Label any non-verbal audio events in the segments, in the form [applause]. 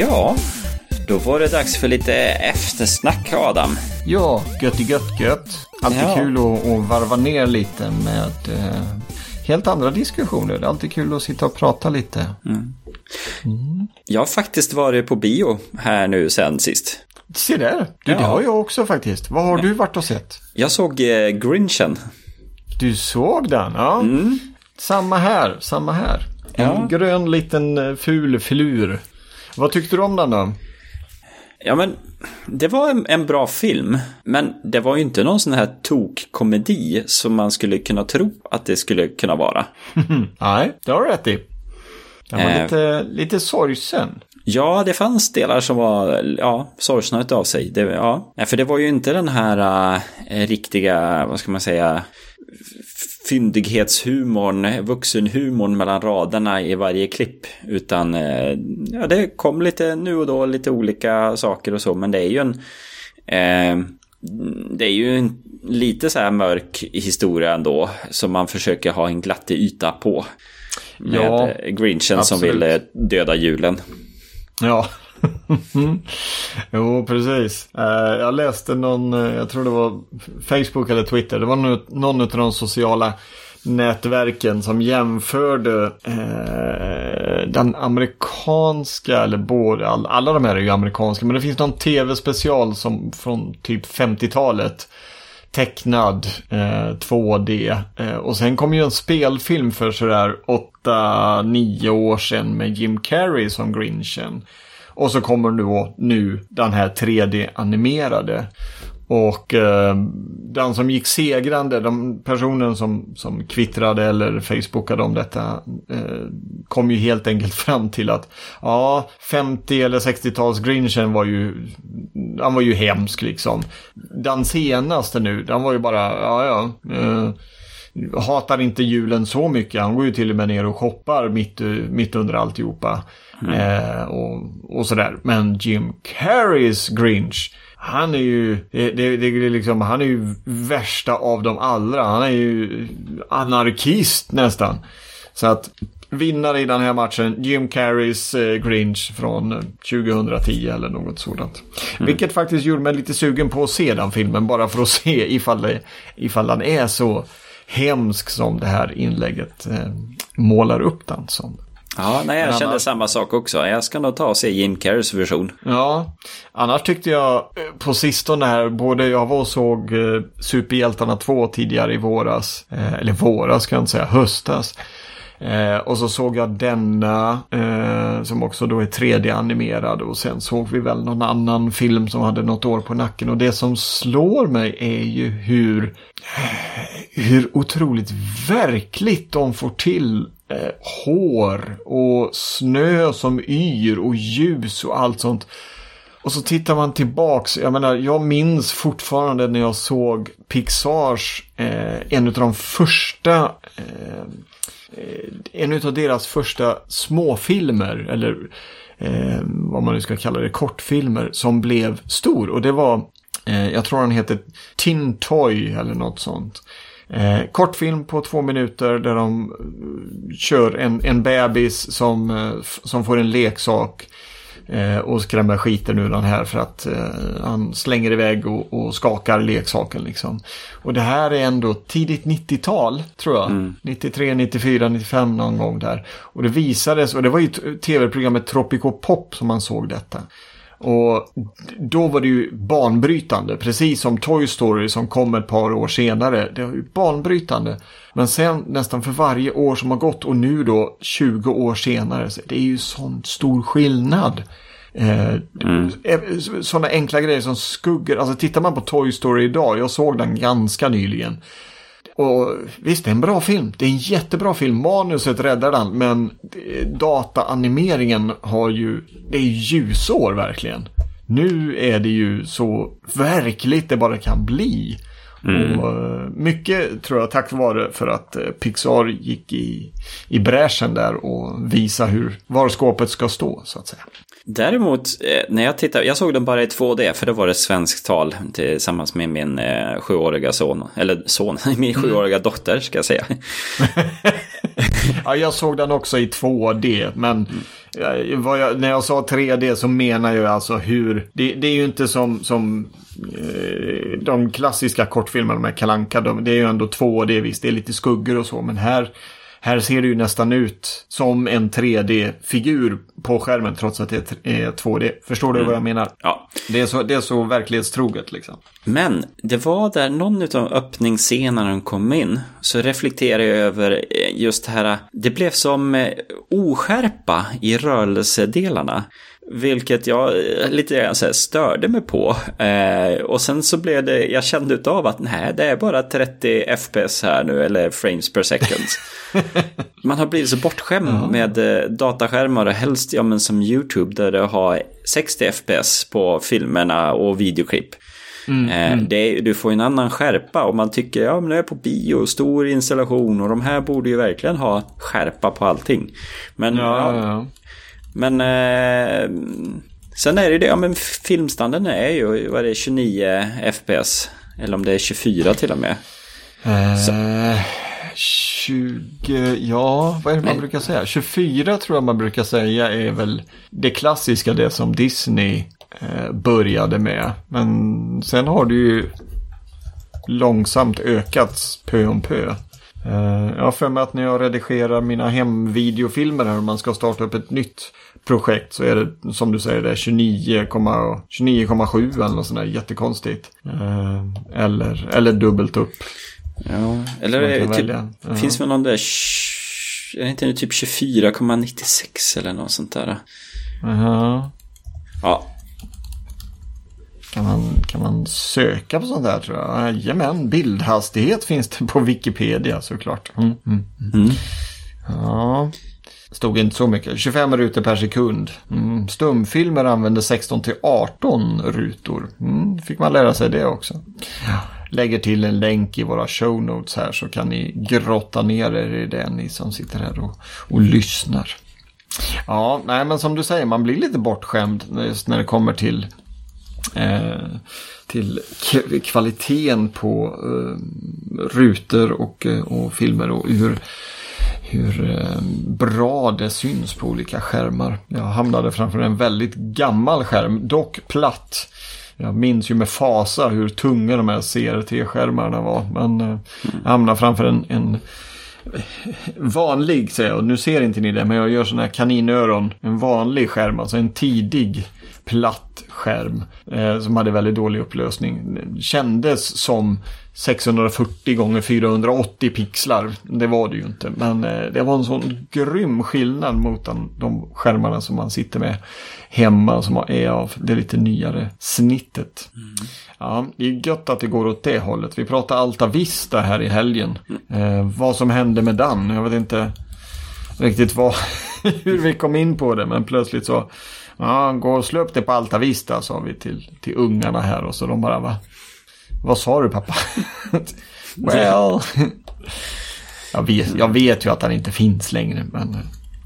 Ja, då var det dags för lite eftersnack Adam. Ja, gött i gött gött. Alltid Ja. kul att, att varva ner lite med eh, helt andra diskussioner. Det är alltid kul att sitta och prata lite. Jag har faktiskt varit på bio här nu sen sist. Se där, du, det Ja. har jag också faktiskt. Vad har du varit och sett? Jag såg eh, Grinchen. Du såg den? Ja. Samma här, samma här. En Ja. grön liten eh, ful filur. Vad tyckte du om den då? Ja, men det var en, en bra film. Men det var ju inte någon sån här tok-komedi som man skulle kunna tro att det skulle kunna vara. [laughs] Nej, det har du rätt i. Den var Eh. lite, lite sorgsen. Ja, det fanns delar som var ja, sorgsna av sig. Det, ja. För det var ju inte den här äh, riktiga, vad ska man säga, fyndighetshumorn, vuxenhumorn mellan raderna i varje klipp. Utan eh, ja, det kom lite nu och då lite olika saker och så. Men det är ju en... Eh, det är ju en lite så här mörk historia ändå. Som man försöker ha en glattig yta på. Med Ja, eh, Grinchen som absolut. vill eh, döda julen. Ja. [laughs] jo, precis. Eh, jag läste någon, eh, jag tror det var Facebook eller Twitter. Det var någon av de sociala nätverken som jämförde eh, den amerikanska, eller både, all, alla de här är ju amerikanska, men det finns någon tv-special som från typ 50-talet tecknad eh, 2D. Eh, och sen kom ju en spelfilm för sådär 8-9 år sedan med Jim Carrey som Grinchen. Och så kommer då nu den här 3D-animerade. Och eh, den som gick segrande, de personen som, som kvittrade eller facebookade om detta, eh, kom ju helt enkelt [laughs] fram till att ja, 50 eller 60-tals Grinchen var ju, han var ju hemsk liksom. Den senaste nu, den var ju bara, ja ja. Eh, hatar inte julen så mycket. Han går ju till och med ner och shoppar mitt, mitt under alltihopa. Eh, och, och sådär. Men Jim Carreys Grinch. Han är ju, det, det, det liksom, han är ju värsta av dem alla. Han är ju anarkist nästan. Så att vinnare i den här matchen, Jim Carreys eh, Grinch från eh, 2010 eller något sådant. Vilket faktiskt gjorde mig lite sugen på att se den filmen bara för att [laughs] se ifall, det, ifall den är så hemsk som det här inlägget eh, målar upp den som. Ja, nej, jag Men kände annars- samma sak också. Jag ska nog ta och se Jim Carreys version. Ja, annars tyckte jag eh, på sistone här, både jag var och såg eh, Superhjältarna 2 tidigare i våras, eh, eller våras kan jag inte säga, höstas. Eh, och så såg jag denna eh, som också då är 3D-animerad och sen såg vi väl någon annan film som hade något år på nacken. Och det som slår mig är ju hur, hur otroligt verkligt de får till eh, hår och snö som yr och ljus och allt sånt. Och så tittar man tillbaks, jag menar jag minns fortfarande när jag såg Pixars, eh, en av de första, eh, eh en av deras första småfilmer, eller eh, vad man nu ska kalla det, kortfilmer, som blev stor. Och det var, eh, jag tror han heter Tin Toy eller något sånt. Eh, kortfilm på två minuter där de eh, kör en, en bebis som, eh, som får en leksak. Eh, och skrämmer skiten ur den här för att eh, han slänger iväg och, och skakar leksaken liksom. Och det här är ändå tidigt 90-tal tror jag. 93, 94, 95 någon gång där. Och det visades, och det var ju tv-programmet Tropico Pop som man såg detta. Och då var det ju banbrytande, precis som Toy Story som kom ett par år senare. Det var ju banbrytande. Men sen nästan för varje år som har gått och nu då 20 år senare, så det är ju sån stor skillnad. Eh, Sådana enkla grejer som skuggor, alltså tittar man på Toy Story idag, jag såg den ganska nyligen. Och visst, det är en bra film. Det är en jättebra film. Manuset räddar den. Men dataanimeringen har ju... Det är ljusår verkligen. Nu är det ju så verkligt det bara kan bli. Och eh, mycket tror jag tack vare för att eh, Pixar gick i, i bräschen där och visa hur var skåpet ska stå så att säga. Däremot, eh, när jag tittade, jag såg den bara i 2D, för det var det svenskt tal tillsammans med min eh, sjuåriga son, eller son, [laughs] min sjuåriga dotter ska jag säga. [laughs] Ja, jag såg den också i 2D, men jag, när jag sa 3D så menar jag alltså hur, det, det är ju inte som, som eh, de klassiska kortfilmerna med Kalanka. De, det är ju ändå 2D visst, det är lite skuggor och så, men här här ser det ju nästan ut som en 3D-figur på skärmen trots att det är 2D. Förstår du mm. vad jag menar? Ja. Det är så, det är så verklighetstroget liksom. Men det var där någon av öppningsscenerna de kom in så reflekterade jag över just det här. Det blev som eh, oskärpa i rörelsedelarna. Vilket jag eh, lite grann så här störde mig på. Eh, och sen så blev det, jag kände utav att nej, det är bara 30 FPS här nu, eller frames per second. [laughs] Man har blivit så bortskämd ja. med eh, dataskärmar och helst ja, men som YouTube där det har 60 FPS på filmerna och videoklipp. Mm, eh, mm. Det, du får en annan skärpa och man tycker ja men nu är jag på bio, stor installation och de här borde ju verkligen ha skärpa på allting. Men ja, ja, men eh, sen är det ju det, ja men filmstandarden är ju, vad är det, 29 FPS. Eller om det är 24 till och med. Eh, 20, ja vad är det man men, brukar säga? 24 tror jag man brukar säga är väl det klassiska, det som Disney eh, började med. Men sen har det ju långsamt ökats pö om pö. Uh, jag har för mig att när jag redigerar mina hemvideofilmer här och man ska starta upp ett nytt projekt så är det som du säger det 29,7 29, eller något sånt där jättekonstigt. Uh, eller, eller dubbelt upp. Ja, eller är det typ, uh finns väl någon där, är det inte typ 24,96 eller något sånt där? Uh Ja, kan man, kan man söka på sånt där tror jag? Jajamän, bildhastighet finns det på Wikipedia såklart. Mm, mm, mm. mm. Ja, stod inte så mycket. 25 rutor per sekund. Mm. Stumfilmer använder 16 till 18 rutor. Mm. Fick man lära sig det också. Lägger till en länk i våra show notes här så kan ni grotta ner er i det ni som sitter här och, och lyssnar. Ja, nej men som du säger, man blir lite bortskämd just när det kommer till till kvaliteten på eh, rutor och, eh, och filmer och hur, hur eh, bra det syns på olika skärmar. Jag hamnade framför en väldigt gammal skärm, dock platt. Jag minns ju med fasa hur tunga de här CRT-skärmarna var. Men eh, jag hamnade framför en, en vanlig, säger jag, nu ser inte ni det, men jag gör sådana här kaninöron. En vanlig skärm, alltså en tidig platt skärm eh, som hade väldigt dålig upplösning. Kändes som 640 gånger 480 pixlar. Det var det ju inte. Men eh, det var en sån grym skillnad mot den, de skärmarna som man sitter med hemma som är av det lite nyare snittet. Mm. Ja, det är gött att det går åt det hållet. Vi pratade Alta Vista här i helgen. Eh, vad som hände med den, jag vet inte riktigt vad, [laughs] hur vi kom in på det. Men plötsligt så Ja, gå och slå upp det på Alta Vista sa vi till, till ungarna här och så de bara va? Vad sa du pappa? [laughs] well. [laughs] jag, vet, jag vet ju att han inte finns längre men eh,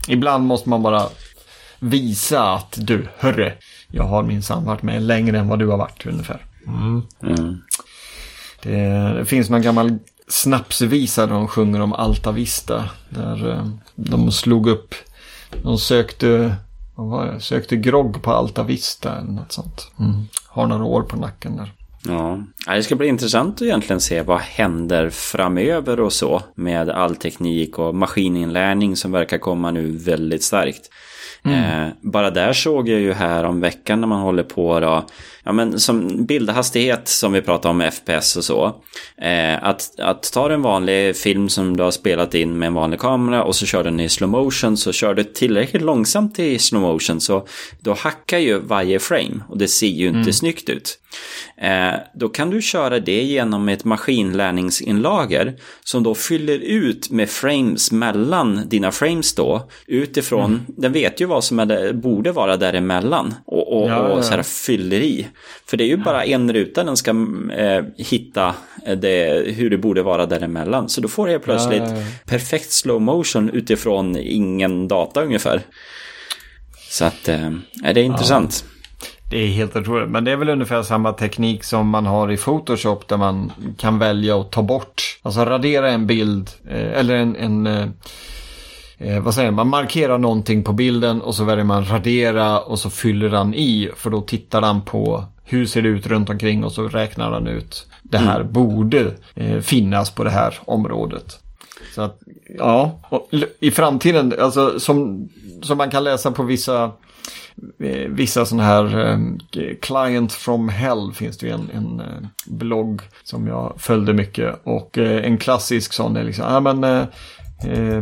ibland måste man bara visa att du, hörre, jag har minsann varit med längre än vad du har varit ungefär. Mm. Mm. Det, det, finns någon gammal snapsvisa där de sjunger om Alta Vista. Där eh, de slog upp, de sökte vad var det? Sökte grogg på Alta Vista eller något sånt. Mm. Har några år på nacken där. Ja, det ska bli intressant att egentligen se vad händer framöver och så med all teknik och maskininlärning som verkar komma nu väldigt starkt. Mm. Eh, bara där såg jag ju här om veckan när man håller på då, ja men som bildhastighet som vi pratar om FPS och så. Eh, att, att ta en vanlig film som du har spelat in med en vanlig kamera och så kör den i slow motion så kör du tillräckligt långsamt i slow motion så då hackar ju varje frame och det ser ju inte mm. snyggt ut. Eh, då kan du köra det genom ett maskinlärningsinlager som då fyller ut med frames mellan dina frames då utifrån, mm. den vet ju vad som är borde vara däremellan och, och, ja, och så här fyller i. För det är ju bara en ruta den ska eh, hitta det, hur det borde vara däremellan. Så då får jag plötsligt ja, perfekt slow motion utifrån ingen data ungefär. Så att eh, det är intressant. Det är helt otroligt. Men det är väl ungefär samma teknik som man har i Photoshop där man kan välja att ta bort, alltså radera en bild eh, eller en, en, eh, eh, vad säger man, man markerar någonting på bilden och så väljer man radera och så fyller han i. För då tittar han på hur ser det ut runt omkring och så räknar han ut. Det här mm. borde eh, finnas på det här området. Så att, ja, i framtiden, alltså som, som man kan läsa på vissa Eh, vissa sådana här eh, Client from Hell finns det ju en, en eh, blogg som jag följde mycket. Och en klassisk sån är liksom, ja men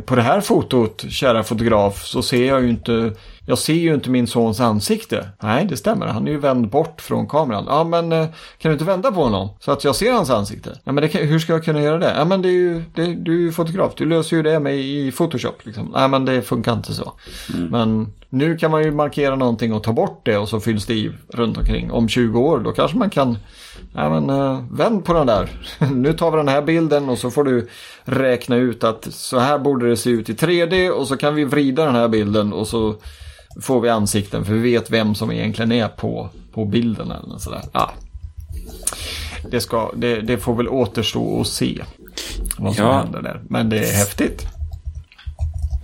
på det här fotot, kära fotograf, så ser jag ju inte jag ser ju inte min sons ansikte. Nej, det stämmer. Han är ju vänd bort från kameran. Ja, men eh, kan du inte vända på honom så att jag ser hans ansikte? Ja, men kan, hur ska jag kunna göra det? Ja, men det är ju, det, du är ju fotograf. Du löser ju det med i Photoshop. Liksom. Nej, men det funkar inte så. Mm. Men nu kan man ju markera någonting och ta bort det och så fylls det i runt omkring. Om 20 år då kanske man kan Ja, men, uh, vänd på den där. [laughs] nu tar vi den här bilden och så får du räkna ut att så här borde det se ut i 3D och så kan vi vrida den här bilden och så får vi ansikten för vi vet vem som egentligen är på, på bilden eller sådär. Ja. Det, ska, det, det får väl återstå att se vad som ja. händer där. Men det är häftigt.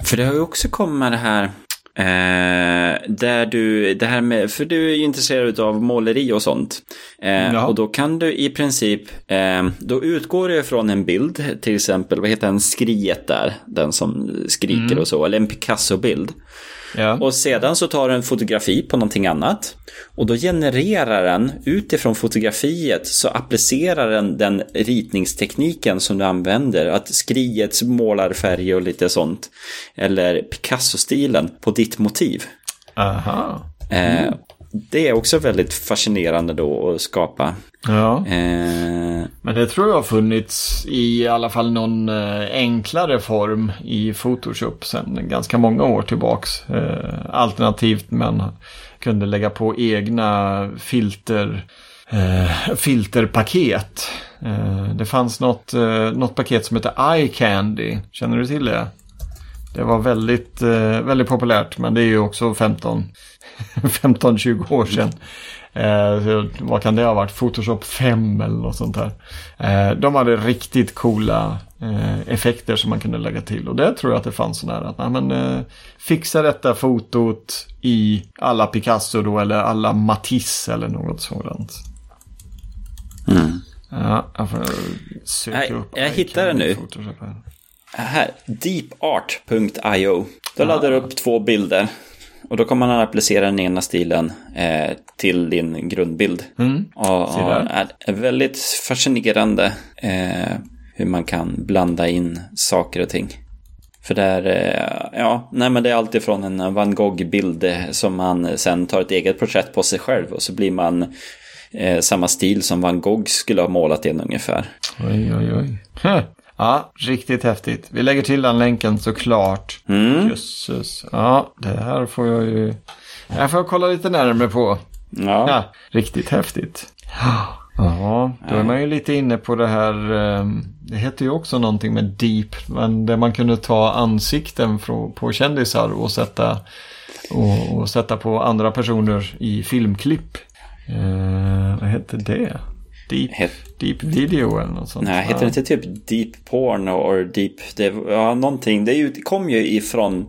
För det har ju också kommit det här Eh, där du, det här med, för du är ju intresserad av måleri och sånt. Eh, och då kan du i princip, eh, då utgår du från en bild, till exempel, vad heter den, skriet där, den som skriker mm. och så, eller en Picasso-bild. Ja. Och sedan så tar du en fotografi på någonting annat. Och då genererar den utifrån fotografiet så applicerar den den ritningstekniken som du använder. Att skriets målarfärg och lite sånt. Eller Picasso-stilen på ditt motiv. Aha. Mm. Eh, det är också väldigt fascinerande då att skapa. Ja. Eh... Men det tror jag har funnits i alla fall någon eh, enklare form i Photoshop sedan ganska många år tillbaks. Eh, alternativt man kunde lägga på egna filter eh, filterpaket. Eh, det fanns något, eh, något paket som heter Eye Candy. Känner du till det? Det var väldigt, väldigt populärt men det är ju också 15 [laughs] 15-20 år sedan. Eh, vad kan det ha varit? Photoshop 5 eller något sånt där. Eh, de hade riktigt coola eh, effekter som man kunde lägga till. Och det tror jag att det fanns sådär att nej, men, eh, fixa detta fotot i alla Picasso då eller alla Matisse eller något sådant. Mm. Ja, jag får söka Nej, upp. Jag hittar det nu. Här, här deepart.io. Då laddar du upp två bilder. Och då kommer man att applicera den ena stilen eh, till din grundbild. Mm. Och, och är väldigt fascinerande eh, hur man kan blanda in saker och ting. För där, eh, ja, nej men det är alltifrån en van Gogh-bild eh, som man sen tar ett eget porträtt på sig själv och så blir man eh, samma stil som van Gogh skulle ha målat in ungefär. Oj, oj, oj. Ja, riktigt häftigt. Vi lägger till den länken såklart. Mm. Jösses. Ja, det här får jag ju... Det här får jag kolla lite närmare på. Ja. ja riktigt häftigt. Ja, då är man ju lite inne på det här. Ehm, det heter ju också någonting med deep. Men där man kunde ta ansikten på kändisar och sätta, och, och sätta på andra personer i filmklipp. Eh, vad heter det? Deep. Deep video eller något sånt. Nej, heter det inte typ deep porn och deep... Det, ja, någonting. Det, ju, det kom ju ifrån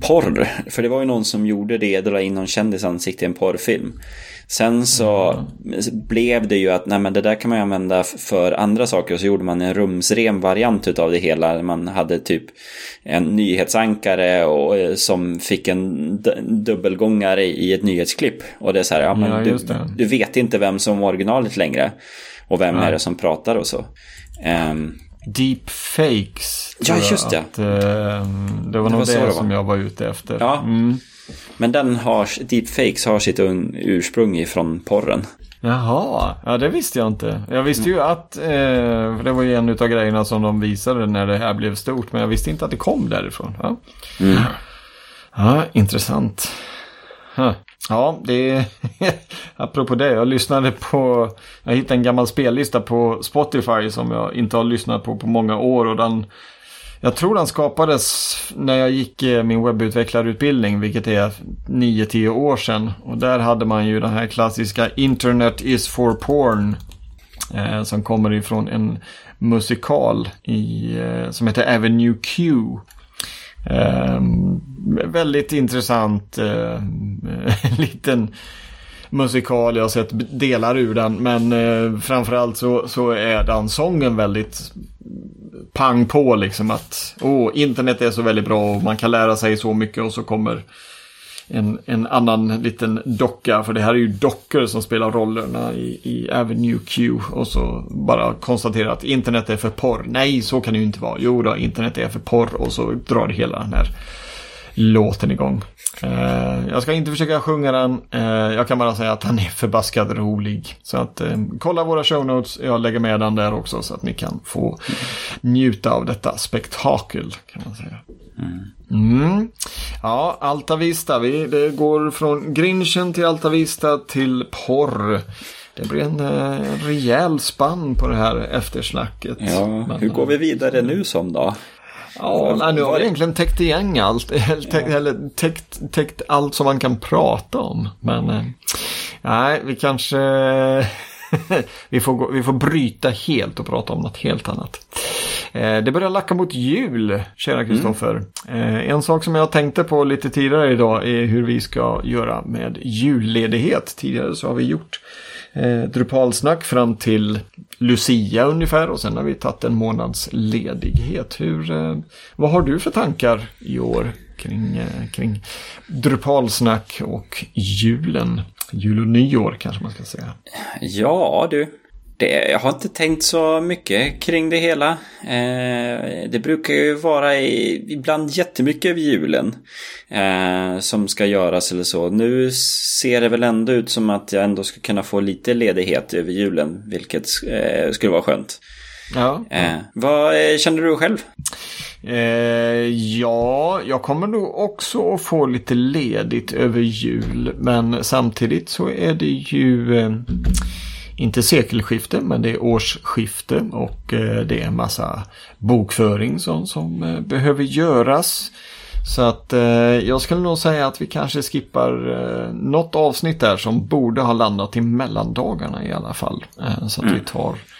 porr. För det var ju någon som gjorde det, dra in någon kändis ansikte i en porrfilm. Sen så mm. blev det ju att nej men det där kan man ju använda för andra saker och så gjorde man en rumsren variant utav det hela. Man hade typ en nyhetsankare och, eh, som fick en dubbelgångare i ett nyhetsklipp. Och det är så här, ja men ja, du, du, vet inte vem som var originalet längre. Och vem ja. är det som pratar och så. Um, Deepfakes. Ja, just det. Att, uh, det var det nog var det, det var. som jag var ute efter. Ja. Mm. Men den har, deepfakes har sitt ursprung ifrån porren. Jaha, ja det visste jag inte. Jag visste ju att, eh, det var ju en av grejerna som de visade när det här blev stort. Men jag visste inte att det kom därifrån. Ja, mm. ja intressant. Ja, det är... [laughs] Apropå det, jag lyssnade på... Jag hittade en gammal spellista på Spotify som jag inte har lyssnat på på många år. Och den jag tror den skapades när jag gick eh, min webbutvecklarutbildning, vilket är 9-10 år sedan. Och där hade man ju den här klassiska Internet is for porn. Eh, som kommer ifrån en musikal i, eh, som heter Avenue Q. Eh, väldigt intressant eh, [laughs] liten musikal. Jag har sett delar ur den. Men eh, framförallt så, så är den sången väldigt pang på liksom att oh, internet är så väldigt bra och man kan lära sig så mycket och så kommer en, en annan liten docka. För det här är ju dockor som spelar rollerna i, i Avenue Q. Och så bara konstatera att internet är för porr. Nej, så kan det ju inte vara. Jo då, internet är för porr. Och så drar hela den här låten igång. Eh, jag ska inte försöka sjunga den. Eh, jag kan bara säga att han är förbaskat rolig. Så att eh, kolla våra show notes. Jag lägger med den där också så att ni kan få njuta av detta spektakel. Kan man säga. Mm. Ja, Alta Vista. Vi, det går från Grinchen till Alta Vista till porr. Det blir en eh, rejäl spann på det här eftersnacket. Ja, Men, hur går vi vidare nu som då? Ja, nej, nu har vi egentligen täckt igen allt. [laughs] Eller täckt, täckt allt som man kan prata om. Men eh, nej, vi kanske... [laughs] vi, får gå, vi får bryta helt och prata om något helt annat. Eh, det börjar lacka mot jul, kära Kristoffer. Mm. En sak som jag tänkte på lite tidigare idag är hur vi ska göra med julledighet. Tidigare så har vi gjort eh, Drupalsnack fram till Lucia ungefär och sen har vi tagit en månads ledighet. Hur, eh, vad har du för tankar i år kring, eh, kring Drupalsnack och julen? Jul och nyår kanske man ska säga. Ja du, det, jag har inte tänkt så mycket kring det hela. Eh, det brukar ju vara i, ibland jättemycket över julen eh, som ska göras eller så. Nu ser det väl ändå ut som att jag ändå ska kunna få lite ledighet över julen, vilket eh, skulle vara skönt. Ja. Eh, vad eh, känner du själv? Eh, ja, jag kommer nog också att få lite ledigt över jul. Men samtidigt så är det ju inte sekelskifte, men det är årsskifte och eh, det är en massa bokföring som, som eh, behöver göras. Så att eh, jag skulle nog säga att vi kanske skippar eh, något avsnitt där som borde ha landat i mellandagarna i alla fall. Eh, så att mm. vi tar eh,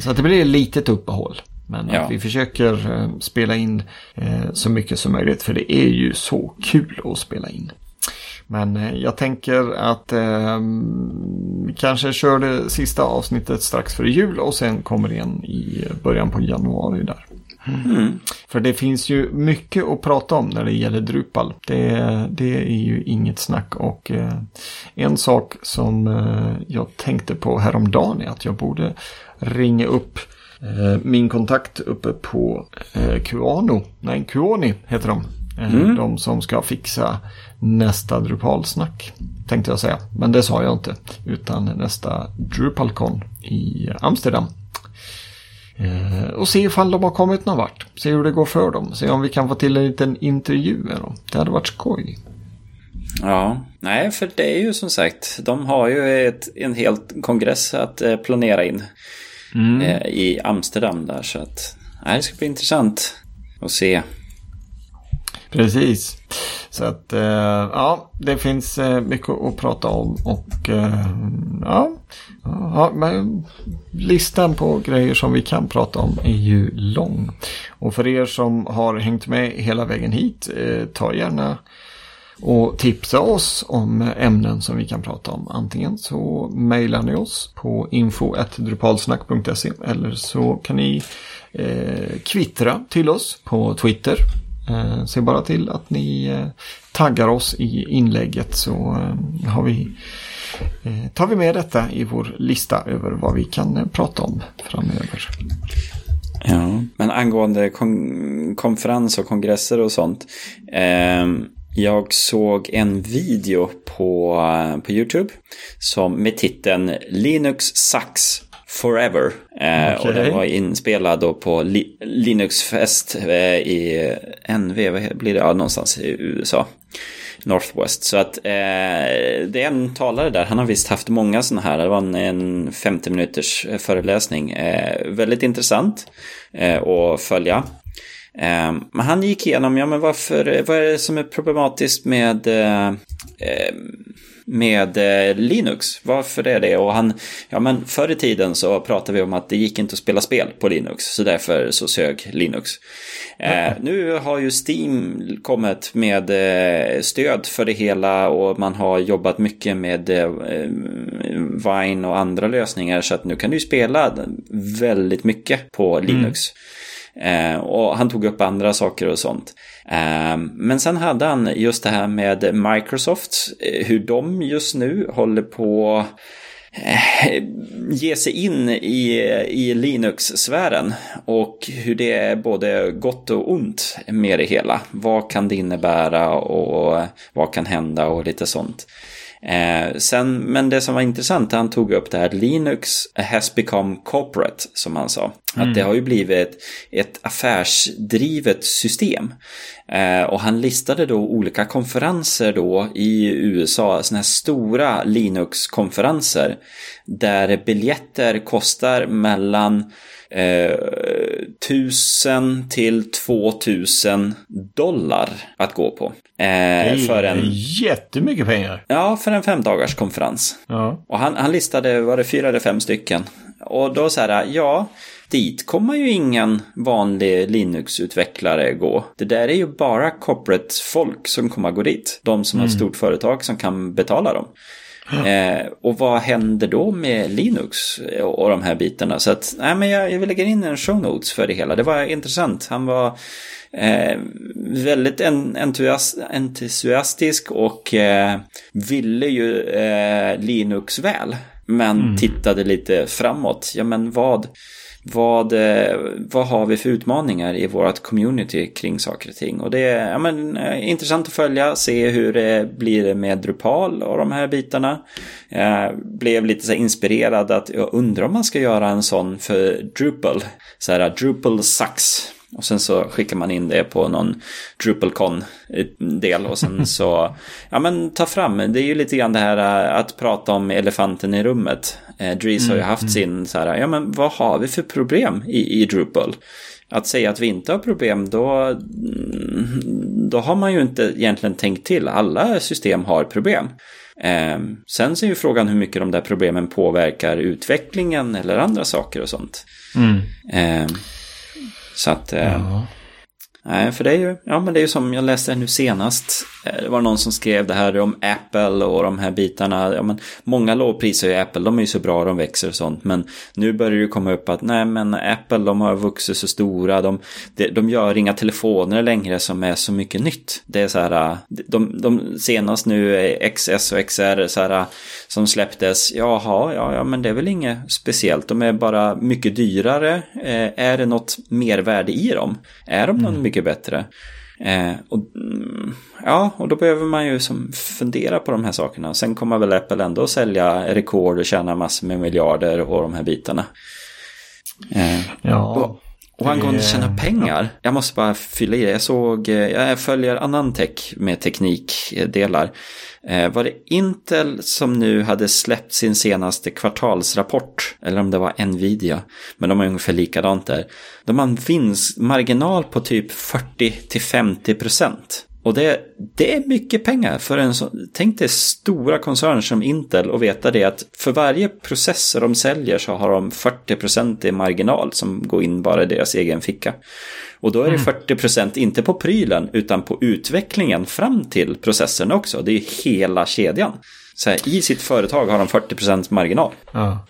så att det blir ett litet uppehåll. Men ja. att vi försöker eh, spela in så mycket som möjligt för det är ju så kul att spela in. Men eh, jag tänker att eh, kanske kör det sista avsnittet strax före jul och sen kommer igen i början på januari där. Mm. För det finns ju mycket att prata om när det gäller Drupal. Det, det är ju inget snack och eh, en sak som eh, jag tänkte på häromdagen är att jag borde ringa upp eh, min kontakt uppe på eh, Kuano. Nej, Kuoni heter de. Eh, mm. De som ska fixa nästa Drupalsnack. Tänkte jag säga. Men det sa jag inte. Utan nästa Drupalcon i Amsterdam. Och se ifall de har kommit någon vart. Se hur det går för dem. Se om vi kan få till en liten intervju med dem. Det hade varit skoj. Ja, nej för det är ju som sagt. De har ju ett, en hel kongress att planera in. Mm. Eh, I Amsterdam där så att. Nej, det ska bli intressant att se. Precis. Så att eh, ja, det finns eh, mycket att prata om och eh, ja, ja men listan på grejer som vi kan prata om är ju lång. Och för er som har hängt med hela vägen hit, ta gärna och tipsa oss om ämnen som vi kan prata om. Antingen så mejlar ni oss på info.drupalsnack.se eller så kan ni eh, kvittra till oss på Twitter Eh, se bara till att ni eh, taggar oss i inlägget så eh, har vi, eh, tar vi med detta i vår lista över vad vi kan eh, prata om framöver. Ja, men angående kon konferens och kongresser och sånt. Eh, jag såg en video på, på YouTube som med titeln Linux Sucks Forever. Eh, okay. Och den var inspelad då på Li Linux-fest eh, i NV, vad blir det? Ja, någonstans i USA. Northwest. Så att eh, det är en talare där. Han har visst haft många sådana här. Det var en, en 50 minuters föreläsning. Eh, väldigt intressant eh, att följa. Eh, men han gick igenom, ja men varför, eh, vad är det som är problematiskt med eh, ehm, med eh, Linux. Varför är det? Och han, ja men förr i tiden så pratade vi om att det gick inte att spela spel på Linux, så därför så sög Linux. Eh, nu har ju Steam kommit med eh, stöd för det hela och man har jobbat mycket med eh, ehm, Vine och andra lösningar så att nu kan du spela väldigt mycket på Linux. Mm. Eh, och han tog upp andra saker och sånt. Eh, men sen hade han just det här med Microsoft, eh, hur de just nu håller på ge sig in i, i Linux-sfären och hur det är både gott och ont med det hela. Vad kan det innebära och vad kan hända och lite sånt. Eh, sen, men det som var intressant, han tog upp det här Linux has become corporate, som han sa. Mm. Att det har ju blivit ett affärsdrivet system. Eh, och han listade då olika konferenser då i USA, sådana här stora Linux-konferenser. Där biljetter kostar mellan eh, 1000 till 2000 dollar att gå på. Eh, det är en... jättemycket pengar. Ja, för en femdagars konferens. Ja. Och han, han listade, var det fyra eller fem stycken? Och då så här, ja, dit kommer ju ingen vanlig Linux-utvecklare gå. Det där är ju bara corporate-folk som kommer att gå dit. De som mm. har ett stort företag som kan betala dem. Eh, och vad händer då med Linux och, och de här bitarna? Så att, nej men jag, jag vill lägga in en show notes för det hela. Det var intressant. Han var eh, väldigt en, entusiast, entusiastisk och eh, ville ju eh, Linux väl. Men mm. tittade lite framåt. Ja men vad vad, eh, vad har vi för utmaningar i vårt community kring saker och ting. Och det är ja, men, eh, intressant att följa, se hur det blir med Drupal och de här bitarna. Jag blev lite så inspirerad att jag undrar om man ska göra en sån för Drupal. Så här, Drupal sucks. Och sen så skickar man in det på någon DrupalCon-del och sen [laughs] så, ja men ta fram, det är ju lite grann det här att prata om elefanten i rummet. Eh, Dries mm, har ju mm, haft mm. sin så här, ja men vad har vi för problem i, i Drupal? Att säga att vi inte har problem, då, mm, då har man ju inte egentligen tänkt till. Alla system har problem. Eh, sen så är ju frågan hur mycket de där problemen påverkar utvecklingen eller andra saker och sånt. Mm. Eh, så att... Eh. Nej, för det är ju, ja men det är ju som jag läste nu senast. Eh, det var någon som skrev det här om Apple och de här bitarna. Ja, men många lovprisar ju Apple, de är ju så bra, de växer och sånt. Men nu börjar det komma upp att nej men Apple, de har vuxit så stora. De, de, de gör inga telefoner längre som är så mycket nytt. Det är så här, de, de senast nu XS och XR så här, som släpptes. Jaha, ja, ja men det är väl inget speciellt. De är bara mycket dyrare. Eh, är det något mervärde i dem? Är de någon mm. mycket bättre? Eh, och, mm, ja, och då behöver man ju som fundera på de här sakerna. Sen kommer väl Apple ändå att sälja rekord och tjäna massor med miljarder och de här bitarna. Eh, ja. Och, och angående tjäna pengar, jag måste bara fylla i det. Jag såg, eh, jag följer Anantech med teknikdelar. Eh, var det Intel som nu hade släppt sin senaste kvartalsrapport? Eller om det var Nvidia. Men de är ungefär likadant där. De har en vinstmarginal på typ 40-50 procent. Och det, det är mycket pengar för en sån, tänk dig stora koncerner som Intel och veta det att för varje processor de säljer så har de 40% i marginal som går in bara i deras egen ficka. Och då är det 40% mm. inte på prylen utan på utvecklingen fram till processorn också. Det är hela kedjan. Så här, i sitt företag har de 40% marginal. Ja.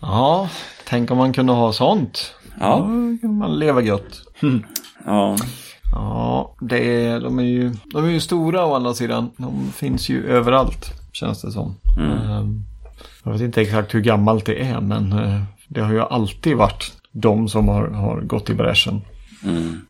ja, tänk om man kunde ha sånt. Ja. Då kan man leva gött. Ja. Ja, det är, de, är ju, de är ju stora å andra sidan. De finns ju överallt, känns det som. Mm. Ehm, jag vet inte exakt hur gammalt det är, men eh, det har ju alltid varit de som har, har gått i bräschen. Mm.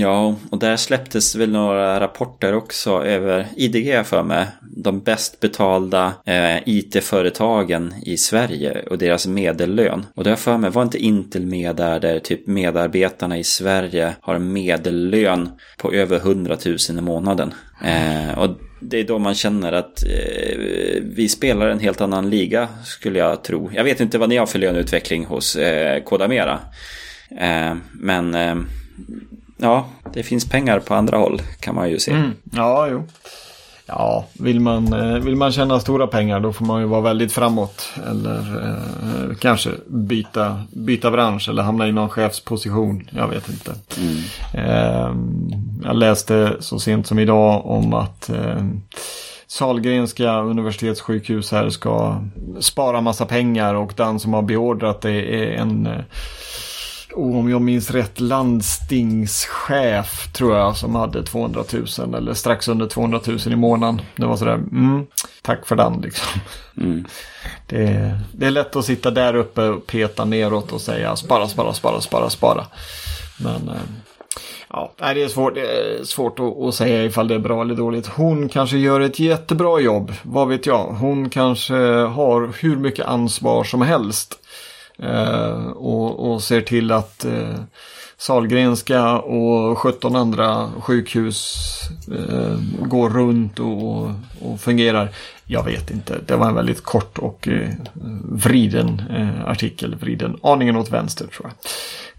Ja, och där släpptes väl några rapporter också över IDG för mig. De bäst betalda eh, IT-företagen i Sverige och deras medellön. Och det har för mig, var inte Intel med där, där typ medarbetarna i Sverige har en medellön på över 100 000 i månaden. Eh, och det är då man känner att eh, vi spelar en helt annan liga, skulle jag tro. Jag vet inte vad ni har för löneutveckling hos eh, Kodamera. Eh, men eh, ja, det finns pengar på andra håll kan man ju se. Mm. Ja, jo. Ja, vill man, eh, vill man tjäna stora pengar då får man ju vara väldigt framåt. Eller eh, kanske byta, byta bransch eller hamna i någon chefsposition. Jag vet inte. Mm. Eh, jag läste så sent som idag om att eh, Salgrenska universitetssjukhus här ska spara massa pengar och den som har beordrat det är en eh, oh, om jag minns rätt, landstingschef tror jag som hade 200 000 eller strax under 200 000 i månaden. Det var sådär, mm, tack för den liksom. Mm. Det, det, är lätt att sitta där uppe och peta neråt och säga spara, spara, spara, spara, spara. Men eh, ja, det är svårt, det är svårt att, att, säga ifall det är bra eller dåligt. Hon kanske gör ett jättebra jobb, vad vet jag. Hon kanske har hur mycket ansvar som helst. Eh, och, och, ser till att eh, Salgrenska och 17 andra sjukhus eh, går runt och, och, fungerar. Jag vet inte. Det var en väldigt kort och eh, vriden eh, artikel. Vriden aningen åt vänster tror jag.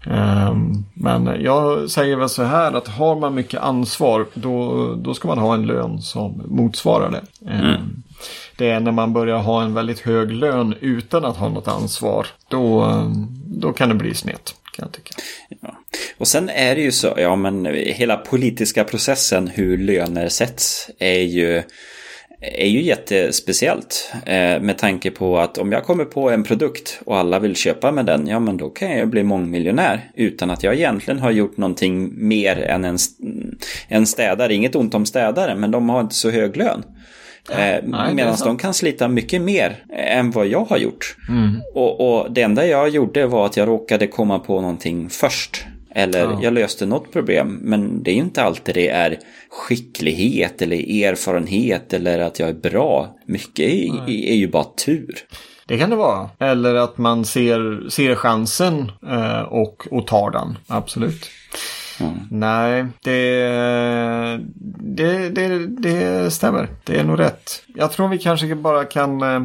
Ehm, men jag säger väl så här att har man mycket ansvar då, då ska man ha en lön som motsvarar det. Ehm, mm. Det är när man börjar ha en väldigt hög lön utan att ha något ansvar. Då, då kan det bli snett. Kan jag tycka. Ja. Och sen är det ju så, ja men hela politiska processen hur löner sätts är ju är ju jättespeciellt eh, med tanke på att om jag kommer på en produkt och alla vill köpa med den, ja men då kan jag bli mångmiljonär utan att jag egentligen har gjort någonting mer än en, en städare. Inget ont om städare, men de har inte så hög lön. Eh, Medan de kan slita mycket mer än vad jag har gjort. Mm. Och, och det enda jag gjorde var att jag råkade komma på någonting först. Eller ja. jag löste något problem. Men det är inte alltid det är skicklighet eller erfarenhet eller att jag är bra. Mycket är, är ju bara tur. Det kan det vara. Eller att man ser, ser chansen eh, och, och tar den. Absolut. Mm. Nej, det, det, det, det stämmer. Det är nog rätt. Jag tror vi kanske bara kan, eh, [laughs]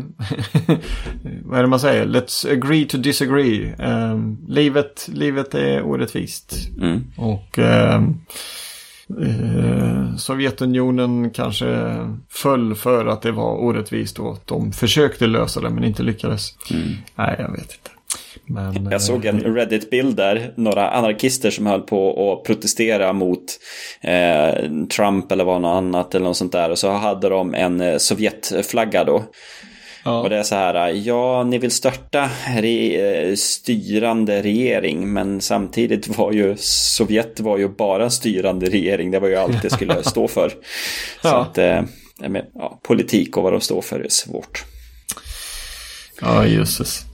vad är det man säger, let's agree to disagree. Um, livet, livet är orättvist. Mm. Och um, Eh, Sovjetunionen kanske föll för att det var orättvist och att de försökte lösa det men inte lyckades. Mm. Nej, jag vet inte. Men, jag såg en eh, Reddit-bild där, några anarkister som höll på att protestera mot eh, Trump eller vad något annat eller något sånt där. Och så hade de en eh, Sovjetflagga då. Ja. Och det är så här, ja, ni vill störta re eh, styrande regering, men samtidigt var ju Sovjet var ju bara styrande regering. Det var ju allt det skulle [laughs] stå för. Så ja. att, eh, ja, politik och vad de står för är svårt. Ja, jösses.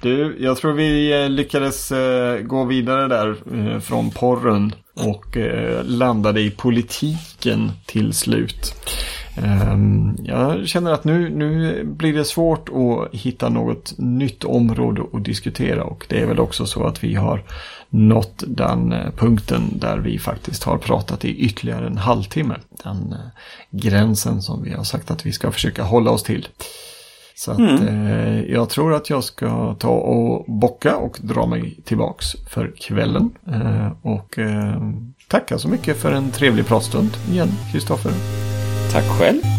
Du, jag tror vi eh, lyckades eh, gå vidare där eh, från porren och landade i politiken till slut. Ehm, jag känner att nu, nu blir det svårt att hitta något nytt område att diskutera och det är väl också så att vi har nått den punkten där vi faktiskt har pratat i ytterligare en halvtimme. Den gränsen som vi har sagt att vi ska försöka hålla oss till. Så att, mm. eh, jag tror att jag ska ta och bocka och dra mig tillbaks för kvällen. Eh, och eh, tacka så mycket för en trevlig pratstund igen, Kristoffer. Tack själv.